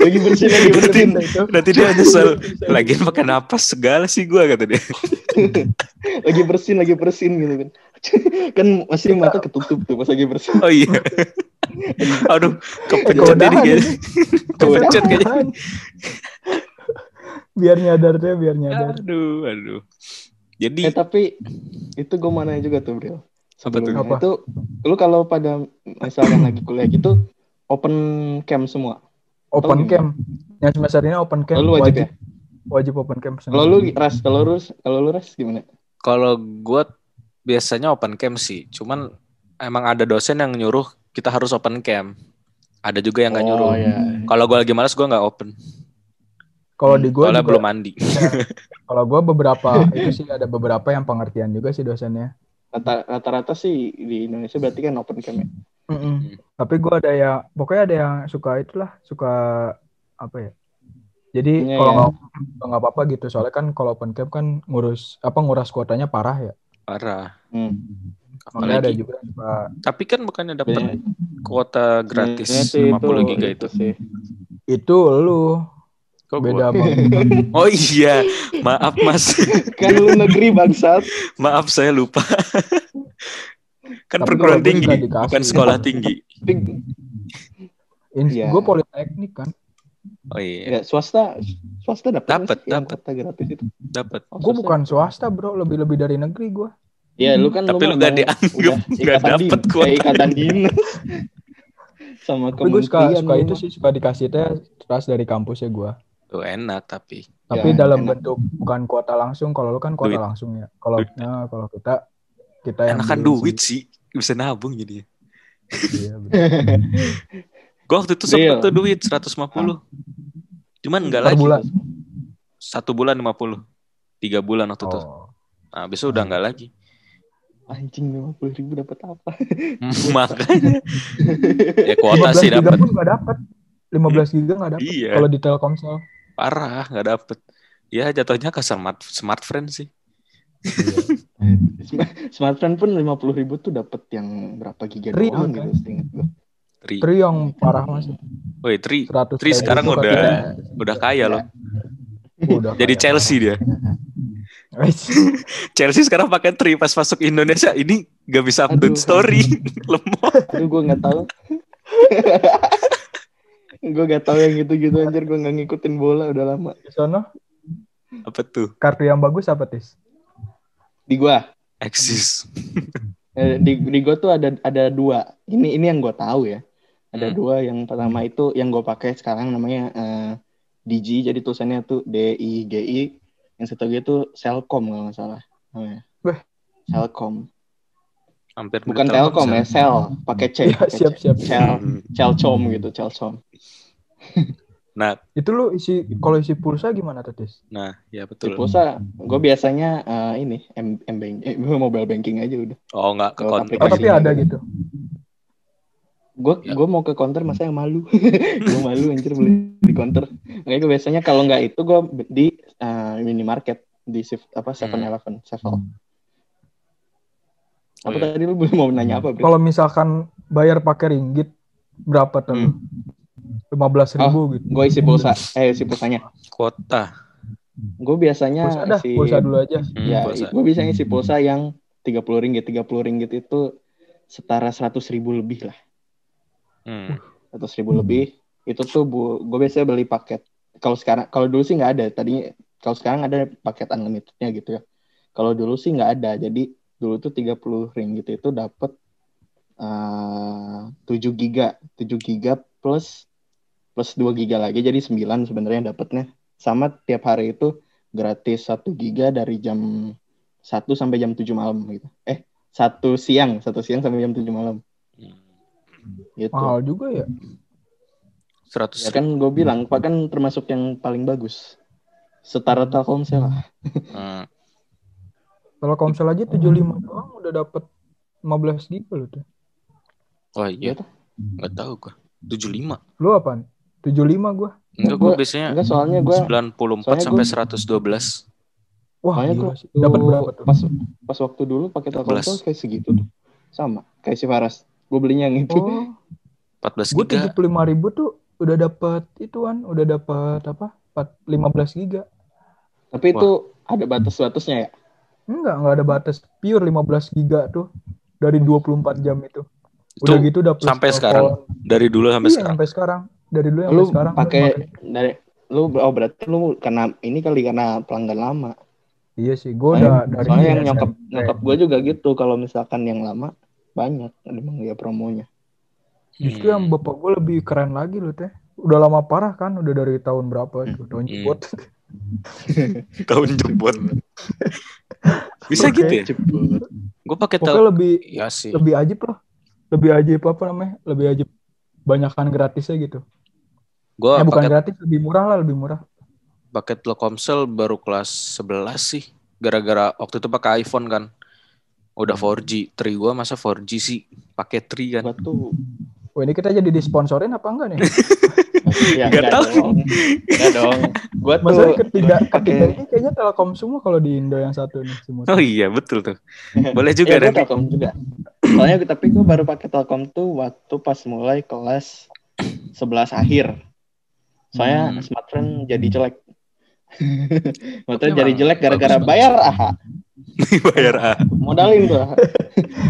Lagi bersih lagi bersih. itu Nanti dia nyesel. Lagian pakai napas segala sih gua kata dia. [LAUGHS] lagi bersin lagi bersin gitu kan. [LAUGHS] kan masih mata ketutup tuh pas lagi bersin. Oh iya. Aduh, kepencet ini kayaknya. Kepencet kayaknya. biar nyadar tuh biar nyadar Aduh, aduh. Eh Jadi tapi itu gue mau nanya juga tuh Bril. Apa tuh? Apa? itu lu kalau pada misalkan lagi kuliah gitu open cam semua. Open gimana? cam yang semester ini open cam Kalau lu wajib, ya? wajib open cam Kalau lu ras, kalau lu kalau lu ras gimana? kalau gua biasanya open cam sih. Cuman emang ada dosen yang nyuruh kita harus open cam. Ada juga yang nggak nyuruh. Oh iya. Kalau gua lagi malas gua nggak open. kalau di gue Soalnya belum mandi. [LAUGHS] kalau gue beberapa [LAUGHS] itu sih ada beberapa yang pengertian juga sih dosennya Rata- Rata-rata sih di Indonesia berarti kan open cam ya. Mm-mm. tapi gue ada yang pokoknya ada yang suka itulah suka apa ya jadi Iya, kalau ya. nggak apa-apa gitu soalnya kan kalau open cam kan ngurus apa nguras kuotanya parah ya Parah. Hmm. ada juga Tapi kan bukannya dapat Iya. kuota gratis sih, 50 giga itu. sih. itu lu Kok beda gua? sama [LAUGHS] Oh iya, maaf Mas. Kan lu negeri bangsat. maaf saya lupa. Kan Tapi perguruan tinggi, bukan sekolah tinggi. Iya. gue politeknik kan Oh iya, ya, swasta swasta dapat Dapat, dapat. gratis itu. dapat. Oh, gue bukan swasta bro lebih lebih dari negeri gue Ya lu kan Tapi lu nggak dianggap, ikatan dapet kuota. kayak ikatan dinas. [LAUGHS] Sama tapi gue suka kementerian suka itu sih suka dikasih teh trust dari kampus ya gue Tuh enak tapi. tapi Ya, dalam enak. bentuk bukan kuota langsung kalau lu kan kuota Duit. langsung ya kalau nah, kalau kita kita yang Enakan duit sih, bisa nabung jadi. sih. Iya. [LAUGHS] Gua waktu itu sempet tuh duit 150. Cuman enggak lagi. bulan Satu bulan 50. Tiga bulan waktu itu. oh. Nah, itu udah enggak lagi. Anjing lima puluh ribu dapat apa? [LAUGHS] Makanya. ya kuota 15 sih dapat. pun nggak dapat 15 giga nggak dapat Iya. kalau di Telkomsel Parah, nggak dapet. Ya jatuhnya ke smart smart friend sih. [LAUGHS] Smartphone pun lima puluh ribu tuh dapat yang berapa giga Tri, doang kan? gitu seingat gua. Tri. Tri yang parah mas Woi, Tri. 100 Tri sekarang udah katanya. udah kaya loh. Udah Jadi kaya Chelsea dia. [LAUGHS] Chelsea sekarang pakai Tri pas masuk Indonesia ini gak bisa update Aduh. story. [LAUGHS] Lemot. Aduh gue nggak tahu. gue gak tahu yang gitu-gitu anjir gue nggak ngikutin bola udah lama. di sono Apa tuh? kartu yang bagus apa tis Di gua Exist. [LAUGHS] eh, di di gua tuh ada ada dua. Ini ini yang gue tahu ya. Ada Hmm. dua yang pertama itu yang gue pakai sekarang namanya eh, Digi jadi tulisannya tuh D I G I. Yang satu lagi tuh Selcom kalau nggak salah. namanya. Weh. Selcom. Hampir Bukan Telkom ya. Sel pakai C. Pakai [LAUGHS] siap, C. siap. Cel. Celcom gitu, Celcom. [LAUGHS] Nah, itu lu isi kalau isi pulsa gimana tuh tis nah, ya Di betul. pulsa, gue biasanya eh, ini M, M bank, eh, mobile banking aja udah. Oh, nggak ke Lewat kontak. oh tapi ada gitu gue Ya. gue mau ke counter masa yang malu [LAUGHS] gue malu anjir beli di counter makanya gue biasanya kalau nggak itu gue di eh, minimarket di Sif- apa Seven Eleven Sevel Oh, apa iya. tadi lu belum mau nanya apa bro Kalau misalkan bayar pakai ringgit berapa tuh? Hmm. Lima belas ribu gitu. gue isi pulsa eh isi pulsanya. Kuota. gue biasanya Pulsa dah, isi pulsa dulu aja. Hmm, ya gue biasanya isi pulsa yang 30 ringgit 30 ringgit itu setara 100 ribu lebih lah. Hmm. 100 ribu lebih. Itu tuh bu gue biasanya beli paket. Kalau sekarang kalau dulu sih nggak ada. Tadinya kalau sekarang ada paket unlimitednya gitu ya. Kalau dulu sih nggak ada. Jadi dulu tuh 30 ringgit itu dapat eh 7 giga. 7 giga plus plus 2 giga lagi jadi 9 sebenarnya dapatnya sama tiap hari itu gratis 1 giga dari jam 1 sampai jam 7 malam gitu eh satu siang satu siang sampai jam 7 malam Hmm. gitu Mahal juga ya. 100 Ya kan gue bilang, Pak kan termasuk yang paling bagus. Setara Telkomsel lah. Hmm. Kalau Komsel aja 75 doang udah dapat 15 giga loh tuh. Oh iya, Iya tuh. nggak tahu gua. 75. Lu apaan? 75 gua. Enggak, Gua- gua biasanya Enggak soalnya gue, 94 soalnya sampai gua- 112. Wah, soalnya gila gue sih. Dapat berapa tuh? pas pas waktu dulu pakai Telkomsel 14. kayak segitu tuh. Sama, kayak si Faras. Gue belinya yang itu. Oh, 14 gue giga. 75 ribu tuh udah dapat ituan, udah dapat apa? 4, 15 giga. Tapi itu ada batas-batasnya ya. Enggak, enggak ada batas. Pure 15 giga tuh dari 24 jam itu. Udah Itu gitu udah sampai sekarang? Dari dulu sampai iya, sekarang. sampai sekarang. Dari dulu Lu sampai sekarang. pakai dari lu oh berarti lu karena ini kali karena pelanggan lama. Iya sih, gue udah dari soalnya yang nyokap nyokap gue juga gitu. Kalau misalkan yang lama banyak emang dia promonya. Justru yang Hmm. bapak gue lebih keren lagi loh teh. Udah lama parah kan, udah dari tahun berapa itu tahun Hmm. jebot. [LAUGHS] Tahun jebot. Bisa gitu ya? Gue pakai. Pokoknya lebih Iya sih. lebih ajib loh. Lebih ajib apa namanya? Lebih ajib banyakan gratisnya gitu. Gue eh bukan pakai gratis, lebih murah lah, lebih murah. pakai Telkomsel baru kelas 11 sih. Gara-gara waktu itu pakai iPhone kan. Udah 4G. Tri gue masa 4G sih. Pakai Tri kan. Gua tuh Wah ini kita jadi disponsorin apa enggak nih? [LAUGHS] ya, Nggak enggak tahu. dong. Enggak dong. Gua tuh ketiga, ketiga ini kayaknya Telkom semua kalau di Indo yang satu nih semua. Oh iya betul tuh. [LAUGHS] Boleh juga Iya, gua nanti. Telkom juga. Soalnya tapi gue baru pakai Telkom tuh waktu pas mulai kelas 11 akhir. Soalnya Hmm. smartphone jadi jelek. [LAUGHS] Maksudnya jadi jelek gara-gara [LAUGHS] bayar AHA. Bayar ah. Modalin tuh AHA.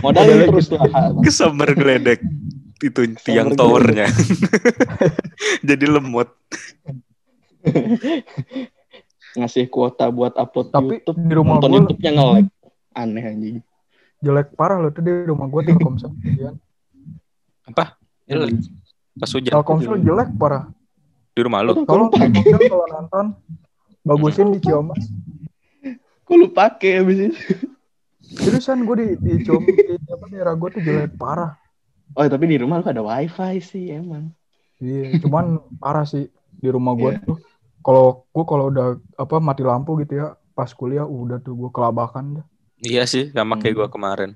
Modalin terus tuh AHA. Kesambar geledek. Itu tiang towernya. [LAUGHS] Jadi lemot. Ngasih kuota buat upload Tapi YouTube. di rumah Nonton gue YouTube-nya nge-lag. Aneh anjing. jelek parah loh tuh di rumah gue Telkomsel. Apa? Jelek. Pas hujan. Telkomsel jelek parah. Di rumah lu. Tolong Telkomsel kalau nonton bagusin di Ciomas. Kok lu pakai abis itu? Seriusan gue di di Ciomas di apa daerah gue tuh jelek parah. Oh tapi di rumah lu ada wifi sih emang. Iya, cuman parah sih di rumah gue Iya. tuh. Kalau gue kalau udah apa mati lampu gitu ya, pas kuliah udah tuh gue kelabakan dah. Iya sih, sama kayak Hmm. gua kemarin.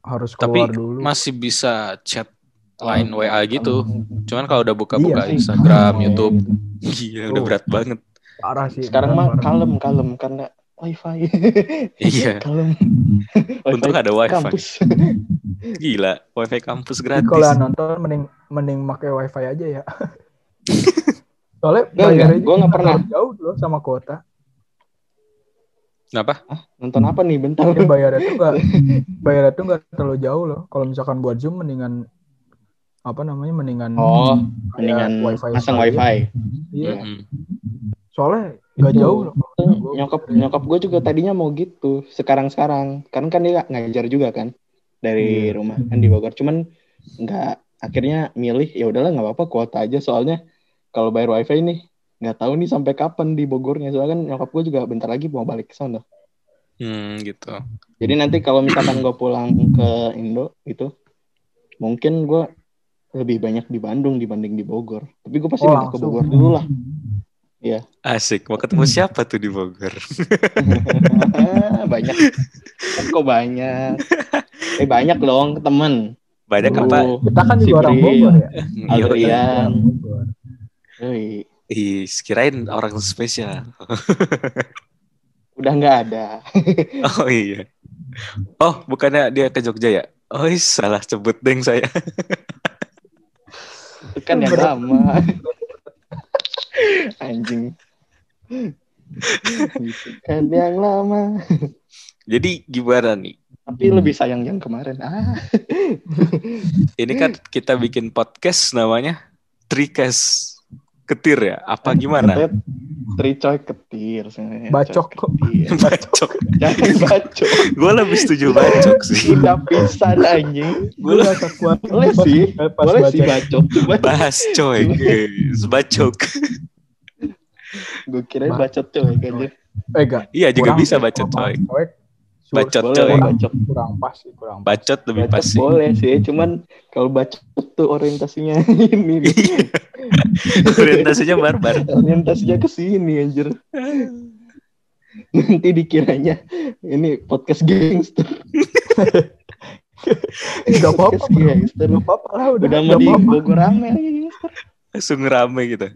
Harus Tapi keluar dulu. masih bisa chat line WA gitu. Cuman kalau udah Iya buka-buka sih. Instagram, Iya, YouTube, iya. gila udah berat banget. Parah sih. Sekarang mah kalem kalem karena wifi. [LAUGHS] Iya. kalem. [LAUGHS] Untung ada wifi. Kampus. [LAUGHS] Gila, wifi kampus gratis. kalau yang nonton mending mending pakai wifi aja ya. Soalnya bayarnya enggak. Gua nggak pernah. jauh loh sama kuota. Kenapa? Nonton apa nih bentar? Ya bayarnya tuh enggak bayarnya tuh enggak terlalu jauh loh. Kalau misalkan buat Zoom mendingan apa namanya mendingan Oh, mendingan wifi pasang wifi. Iya. Mm-mm. Soalnya enggak Itu. jauh loh. Nyokap nyokap gue juga tadinya mau gitu sekarang sekarang kan kan dia ngajar juga kan dari Iya. rumah kan di Bogor cuman nggak akhirnya milih ya udahlah nggak apa-apa kuota aja soalnya kalau bayar wifi nih nggak tahu nih sampai kapan di Bogornya soalnya kan nyokap gue juga bentar lagi mau balik ke sana Hmm, gitu. jadi nanti kalau misalkan gue pulang ke Indo itu mungkin gue lebih banyak di Bandung dibanding di Bogor tapi gue pasti Oh, pindah ke. Bogor dulu lah Asik, mau ketemu siapa tuh di Bogor? [LAUGHS] banyak kok banyak eh banyak dong temen Banyak apa? Kita kan juga orang. Bogor ya. Iya, Adrian. Bogor. Yoi. Ih, kirain orang spesial. Udah nggak ada. [LAUGHS] Oh iya. Oh, bukannya dia ke Jogja ya? Oh, salah sebut deng saya. [LAUGHS] Itu kan yang lama. [LAUGHS] Anjing. Kan yang lama. Jadi gimana nih? Tapi lebih sayang yang kemarin. Ah. Ini kan kita bikin podcast namanya Trikes Ketir ya? Apa gimana? Katanya Tricoy ketir. sebenarnya. Bacok. Coy ketir. [LAUGHS] Bacok. Jangan bacok. Gue lebih setuju bacok sih. Udah pisan anjing. Gue gak kuat. Boleh sih. Pas Boleh sih bacok. Bahas coy. Bacok. gue kira bacot coy kan. Eh gak. Iya juga bisa bacot kalau coy. Bacot Boleh coy. bacot. Kurang pas sih, kurang pas. Bacot lebih pas Bacot sih. boleh sih. Cuman kalau bacot tuh orientasinya [LAUGHS] ini. Iya. Orientasinya barbar. orientasinya ke sini anjir. Nanti dikiranya ini podcast gangster. Gak apa-apa. Gangster. Gak apa-apa lah udah. Udah mau di. Bogor rame lagi gangster. Langsung rame gitu.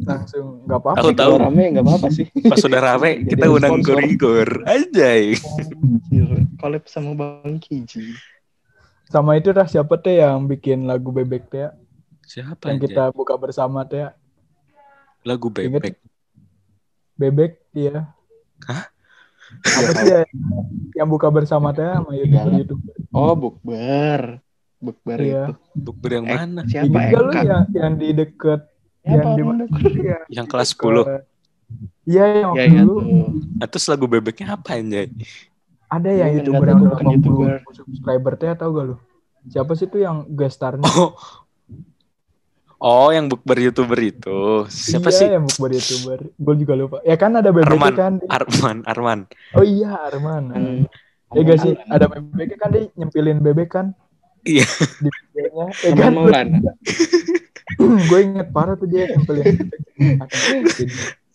Langsung gak apa-apa. Aku tahu. Kalau rame nggak apa-apa sih. Pas udah rame kita undang. Gorigor. Anjay. Anjir, Collab sama Bang Kiji. Sama itu dah siapa teh yang bikin lagu bebek teh ya? Siapa yang anjay? kita buka bersama teh ya? Lagu bebek. Bebek iya. Hah? Apa sih ya? Yang buka bersama teh sama youtuber youtuber. Oh, bukber. Bukber Iya. itu. Bukber yang Eh, mana? Siapa Juga lu Eka? yang yang di deket yang di bukber? [LAUGHS] Iya. Yang kelas 10. Ke- Iya yang Ya, waktu ya dulu tuh. Nah, terus lagu bebeknya apa anjay? ada yang Bukan, youtuber nggak yang udah bukan 80 YouTuber. subscriber teh tau gak lu? Siapa sih tuh yang guest starnya? Oh. Oh, yang bukber YouTuber itu. Siapa iya, sih? yang buat youtuber. Gue juga lupa. Ya kan ada bebek Arman. kan. Arman, Arman. Oh iya Arman. Hmm. Ya gak sih? Ada bebek kan dia nyempilin bebek kan? Iya. Di videonya. [LAUGHS] Ya Arman kan? Maulana. [LAUGHS] [CLEARS THROAT] gue inget parah tuh dia nyempilin bebek.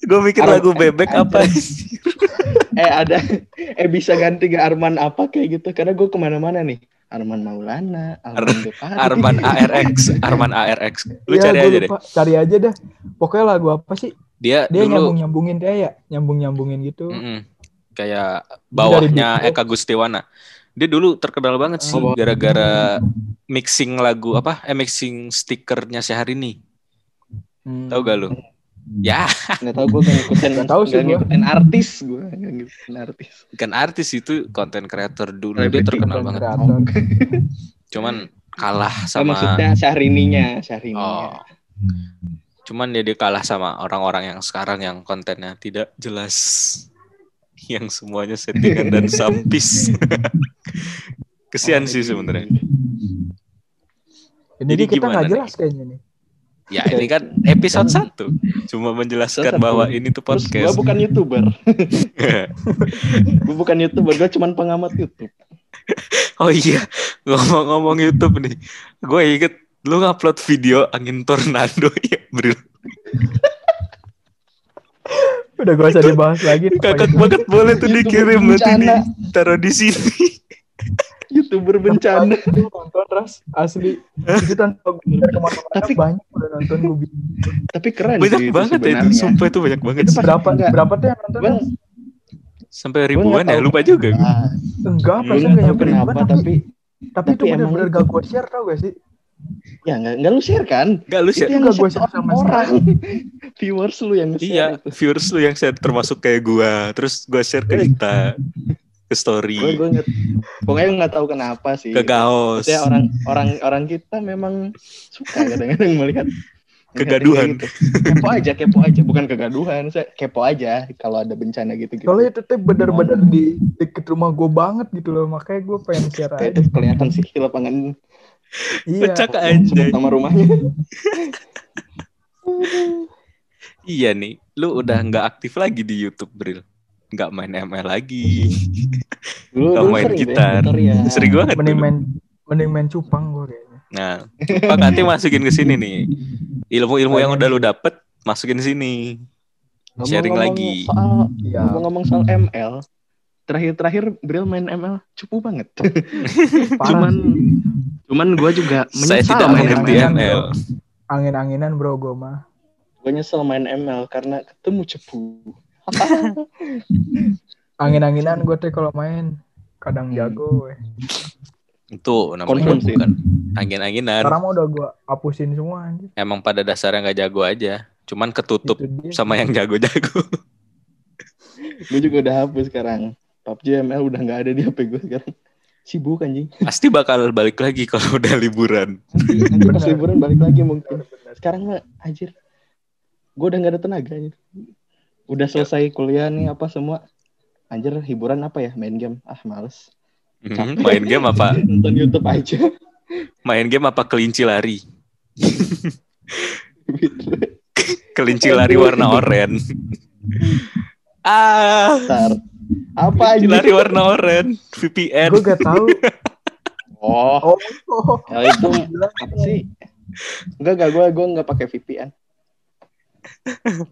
Gue mikir lagu bebek eh, apa? [LAUGHS] eh ada [LAUGHS] eh bisa ganti ke Arman apa kayak gitu karena gue ke mana-mana nih Arman Maulana Arman Depari Arman [LAUGHS] ARX, Arman ARX. Lu Iya, cari aja deh. Cari aja dah. Pokoknya lagu apa sih? Dia, Dia dulu nyambung nyambungin dia ya, nyambung nyambungin gitu. mm-mm, kayak bawahnya Eka Gustiwana. Dia dulu terkenal banget sih Oh. gara-gara mixing lagu apa? Eh mixing stikernya Syahrini. Hmm. Tahu gak lu? Ya, [LAUGHS] nggak tahu gue nggak ngikutin Nggak tahu sih ngikutin artis gue ngikutin artis kan artis itu konten creator dulu Kreator, dia terkenal banget. kreator. [LAUGHS] Cuman kalah oh, sama maksudnya Syahrini-nya Syahrini-nya Oh. Cuman dia, dia kalah sama orang-orang yang sekarang yang kontennya tidak jelas. [LAUGHS] Yang semuanya settingan dan sampis. Kesian sih sebenarnya. Ini Jadi nih kita gimana nggak nih? jelas kayaknya nih. Ya ini kan episode 1 Cuma menjelaskan bahwa satu. ini tuh terus gue podcast. bukan youtuber [LAUGHS] gue bukan youtuber gue cuman pengamat YouTube oh iya, ngomong-ngomong YouTube nih. Gue inget lu ngupload video angin tornado [LAUGHS] ya, Bro. Udah gak usah dibahas lagi. nih, Kakak banget boleh tuh dikirim nanti bencana. taruh di sini. Youtuber bencana Gue nonton ras asli. Itu tanpa gue Tapi- banyak udah nonton gue tapi keren Banyak sih itu banget ya itu, sumpah itu banyak banget Itu sih. Berapa enggak. berapa tuh yang nonton? Ras? Sampai ribuan ya, lupa juga. gue. Ah, Enggak, gue pas nggak enggak nyampe kenapa ribuan, tapi tapi tapi itu itu- gak gue share tau gak sih? ya nggak nggak lu share kan Gak lu itu share. yang nggak gua nge-share share sama orang [LAUGHS] viewers lu yang nge-share Iya, itu. viewers lu yang share termasuk kayak gua. Terus gua share ke kita ke story, gue gue nggak pokoknya nggak tahu kenapa sih ke gaos. Maksudnya orang orang orang kita memang suka kadang-kadang melihat Kegaduhan. gitu. kepo aja kepo aja bukan kegaduhan saya kepo aja kalau ada bencana gitu gitu Soalnya itu tuh bener-bener di deket rumah gue banget gitu loh. Makanya gue pengen share aja. kelihatan sih di lapangan Iya. Pecah ke anjay. nama rumahnya Iya nih, lu udah nggak aktif lagi di YouTube, Bril. Nggak main ML lagi. dulu Nggak main sering gitar. ya. Sering banget. Mending main mending main cupang gue kayaknya. Nah, Pak nanti masukin ke sini nih. Ilmu-ilmu yang udah lu dapet, masukin sini. Sharing Ngomong-ngomong lagi. soal Iya. ngomong-ngomong soal ML terakhir-terakhir Bril main ML cupu banget. [LAUGHS] Cuman cuman gue juga Saya menyesal tidak main mengerti ML. ML. Angin-anginan bro gue mah. Gue nyesel main ML karena ketemu cepu. [LAUGHS] Angin-anginan gue teh kalau main kadang Hmm. jago weh. Itu namanya Confirm sih. bukan angin-anginan. Sekarang udah gue hapusin semua anjir. Emang pada dasarnya nggak jago aja. Cuman ketutup sama yang jago-jago. [LAUGHS] gue juga udah hapus sekarang. PUBG ML udah nggak ada di HP gue sekarang. Sibuk anjing. Pasti bakal balik lagi kalau udah liburan. Nanti pas liburan balik lagi mungkin. Sekarang mah anjir. Gue udah gak ada tenaga anjir. Udah selesai kuliah nih apa semua. Anjir hiburan apa ya? Main game. Ah males. Hmm, main game apa? [LAUGHS] Nonton YouTube aja. Main game apa kelinci lari? [LAUGHS] Kelinci lari warna oranye. [LAUGHS] ah, Bentar. Apa kelinci aja? lari warna oranye. VPN. Gue gak tahu. Oh, Oh, oh. ya itu apa sih? Enggak, enggak gue gue enggak pakai VPN.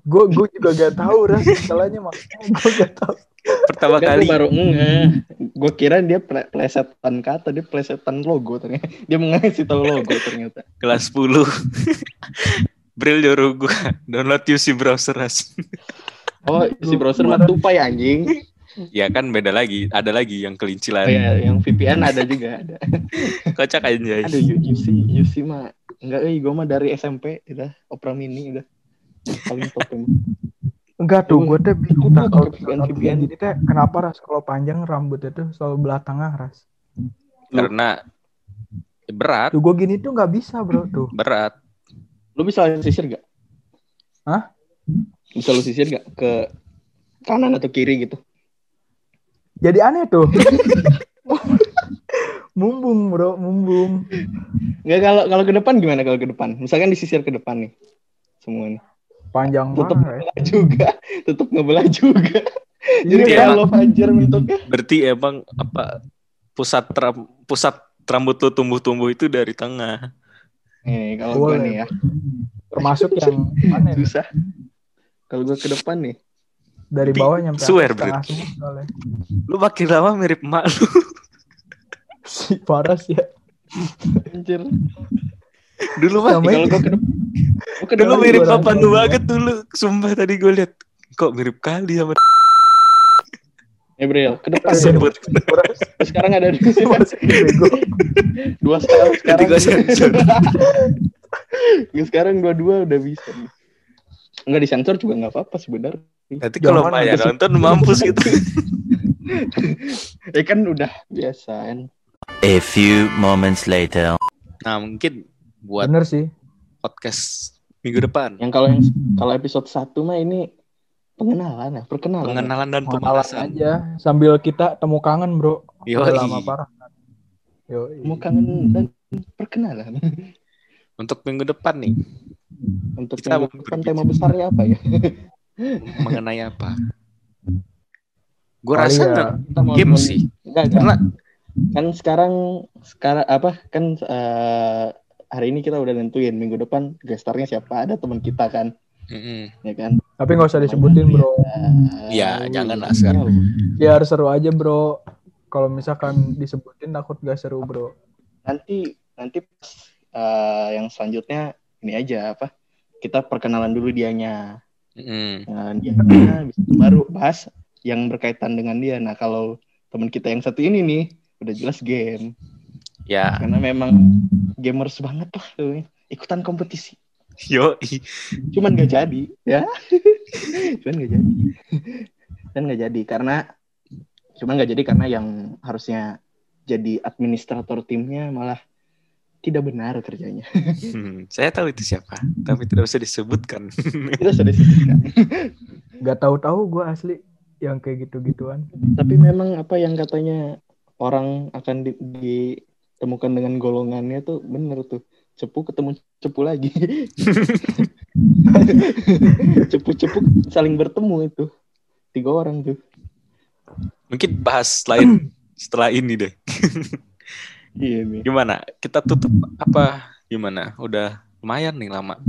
Gue gue juga gak tahu ras masalahnya makanya gue gak tahu. Pertama Enggak, kali gue baru enggak. Gue kira dia ple- plesetan kata, dia plesetan logo ternyata. Dia mengasih tahu logo ternyata. kelas 10. Bril nyuruh gue download UC browser Ras. Oh, si browser mah tupai anjing. Ya kan beda lagi, ada lagi yang kelinci Oh lari. ya, yang VPN ada juga ada. Kocak aja. Aduh, UC, UC mah enggak euy, gue mah dari SMP udah Opera Mini udah paling top emang. Enggak tuh, gue teh bingung dah kalau kayak gini teh kenapa ras kalau panjang rambut itu selalu belah tengah ras. Karena berat, Tuh gue gini tuh nggak bisa bro tuh. berat. Lu bisa sisir gak? Hah? Bisa lu sisir gak ke kanan atau kiri gitu? Jadi aneh tuh. [LAUGHS] mumbung bro, mumbung. Enggak kalau kalau ke depan gimana kalau ke depan? Misalkan disisir ke depan nih. Semua nih. Panjang Tetep banget. ya. juga, tetap ngebelah juga. [LAUGHS] [LAUGHS] Jadi Iya, kayak emang. lo Fajar bentuknya. Berarti emang apa pusat ram- pusat rambut lu tumbuh-tumbuh itu dari tengah. Nih, kalau gue nih ya, termasuk [LAUGHS] yang aneh nih, susah. Kalau gue ke depan nih, dari bawah nyampe swear, atas tengah semua soalnya. Lu makin lama mirip emak lu. Si parah sih ya. anjir. Dulu mah Kalau gue ke depan, gue ke dulu mirip orang papa lu banget dulu. Sumpah tadi gue liat kok mirip kali sama [LAUGHS] Bril, ke depan. sebut. Sekarang ada Masih bego. dua style sekarang. Nggak, [LAUGHS] sekarang dua-dua udah bisa. Enggak disensor juga nggak apa-apa sebenarnya. Nanti kalau Maya nonton mampus gitu. [LAUGHS] Ya kan udah biasa kan. A few moments later. Nah mungkin buat Bener sih. podcast minggu depan Yang kalau yang kalau episode 1 mah ini pengenalan ya, perkenalan. pengenalan dan Pengenalan pemanasan. aja sambil kita temu kangen bro. Udah lama parah. Yo, Mau kangen dan perkenalan. [LAUGHS] Untuk minggu depan nih Untuk Kita minggu mau depan berbicara. tema besarnya apa ya? [LAUGHS] mengenai apa? Gue rasa ya, nggak Kita mau game sih. Enggak, enggak. Karena kan sekarang sekarang apa kan eh, hari ini kita udah nentuin minggu depan gestarnya siapa ada teman kita kan Mm-mm. ya kan Tapi nggak usah disebutin bro. Iya, Eh, jangan lah sekarang. Biar seru aja bro. Kalau misalkan disebutin takut gak seru bro. nanti nanti pas eh, yang selanjutnya ini aja apa kita perkenalan dulu dianya Mm-mm. nah, dia habis itu baru bahas yang berkaitan dengan dia nah kalau teman kita yang satu ini nih udah jelas game Ya, karena memang gamers banget lah tuh. Ikutan kompetisi. Yo, cuman gak jadi. Ya. [LAUGHS] Cuman gak jadi. Dan gak jadi karena cuman gak jadi karena yang harusnya jadi administrator timnya malah tidak benar kerjanya. [LAUGHS] Hmm, saya tahu itu siapa, tapi tidak usah disebutkan. [LAUGHS] kita sudah sebutkan Gak tahu-tahu gue asli yang kayak gitu-gituan. tapi memang apa yang katanya orang akan di- ditemukan dengan golongannya tuh bener tuh cepu ketemu cepu lagi [LAUGHS] cepu-cepu saling bertemu itu tiga orang tuh Mungkin bahas lain setelah ini deh. [LAUGHS] iya nih Gimana? Kita tutup apa? Gimana? Udah lumayan nih lama.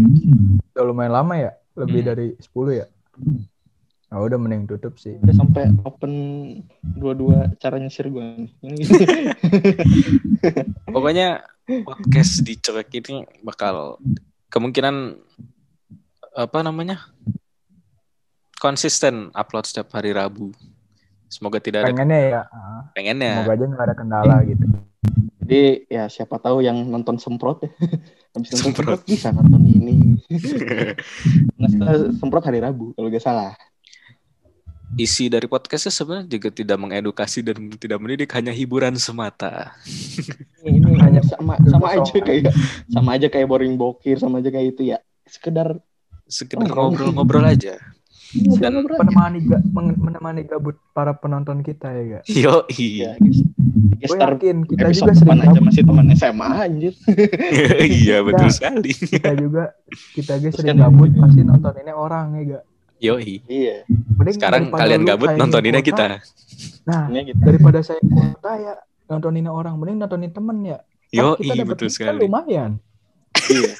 Udah lumayan lama ya. Lebih Hmm. dari 10 ya. Oh, udah mending tutup sih. Udah sampai open dua-dua cara nyisir gue nih. [LAUGHS] Pokoknya podcast di Cowek ini bakal kemungkinan apa namanya? konsisten upload setiap hari Rabu. Semoga tidak ada Pengennya ya. ah, pengennya. Semoga aja nggak ada kendala gitu. Jadi ya siapa tahu yang nonton semprot ya. [LAUGHS] Habis nonton Semprot. semprot bisa nonton ini. [LAUGHS] Nah, semprot hari Rabu kalau gak salah. Isi dari podcastnya sebenarnya juga tidak mengedukasi dan tidak mendidik, hanya hiburan semata. Ini, ini [LAUGHS] Hanya sama sama aja kayak sama aja kayak boring bokir sama aja kayak itu ya. Sekedar Sekedar Oh, ngobrol-ngobrol aja. Dan ngobrol aja. Menemani ga, menemani gabut para penonton kita ya gak? Yo, Ya, guys. Guys, Gue yakin kita juga sering aja masih teman SMA anjir. [LAUGHS] iya betul sekali. Kita juga kita juga sering kan- gabut pasti nontoninnya orang ya gak? Yoi. Iya. Mending Sekarang kalian gabut nontoninnya kita. Nah, Ini gitu. daripada saya kuota ya nontonin orang mending nontonin temen ya Yo, dapet betul kan sekali. lumayan Iya.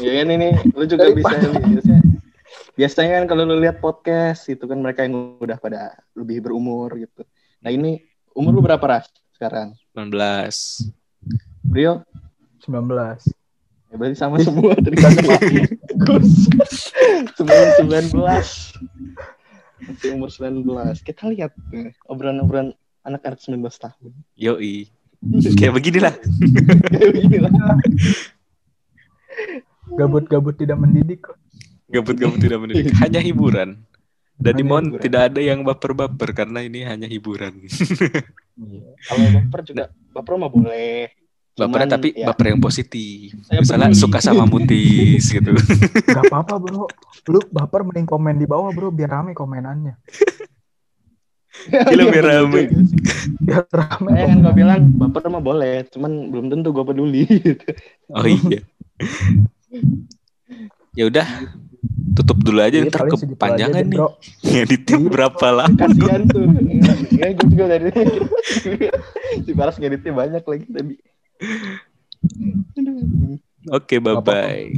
Iya kan ini lu juga bisa Daripada- biasanya. Biasanya kan kalau lu lihat podcast itu kan mereka yang udah pada lebih berumur gitu. Nah ini umur lu berapa ras sekarang? 19. Brio? 19 Ya, berarti sama semua tadi kan [LAUGHS] Gus. Sembilan sembilan belas. Masih umur 19. Kita lihat eh, obrolan-obrolan anak-anak 19 tahun. Yoi. [LAUGHS] Kayak beginilah. Kayak begini lah. gabut-gabut tidak mendidik kok Gabut-gabut tidak mendidik. [LAUGHS] Hanya hiburan. Dan Hanya hiburan. tidak ada yang baper-baper karena ini hanya hiburan. Kalau baper juga baper mah boleh. Cuman, tapi ya, baper yang positif. Saya Misalnya peduli. suka sama mutis gitu. [LAUGHS] Gak apa-apa bro Lu baper mending komen di bawah bro Biar rame komenannya [LAUGHS] Gila, biar rame. Biar rame Eh kan gue bilang baper mah boleh, cuman belum tentu gue peduli. gitu. [LAUGHS] Oh iya. ya udah tutup dulu aja ntar kepanjangan nih. bro. Ngeditnya Iya. berapa lama? Kasihan tuh. Ya gue juga dari si Paras ngeditnya banyak lagi tadi. [LAUGHS] Oke, bye apa-apa. bye.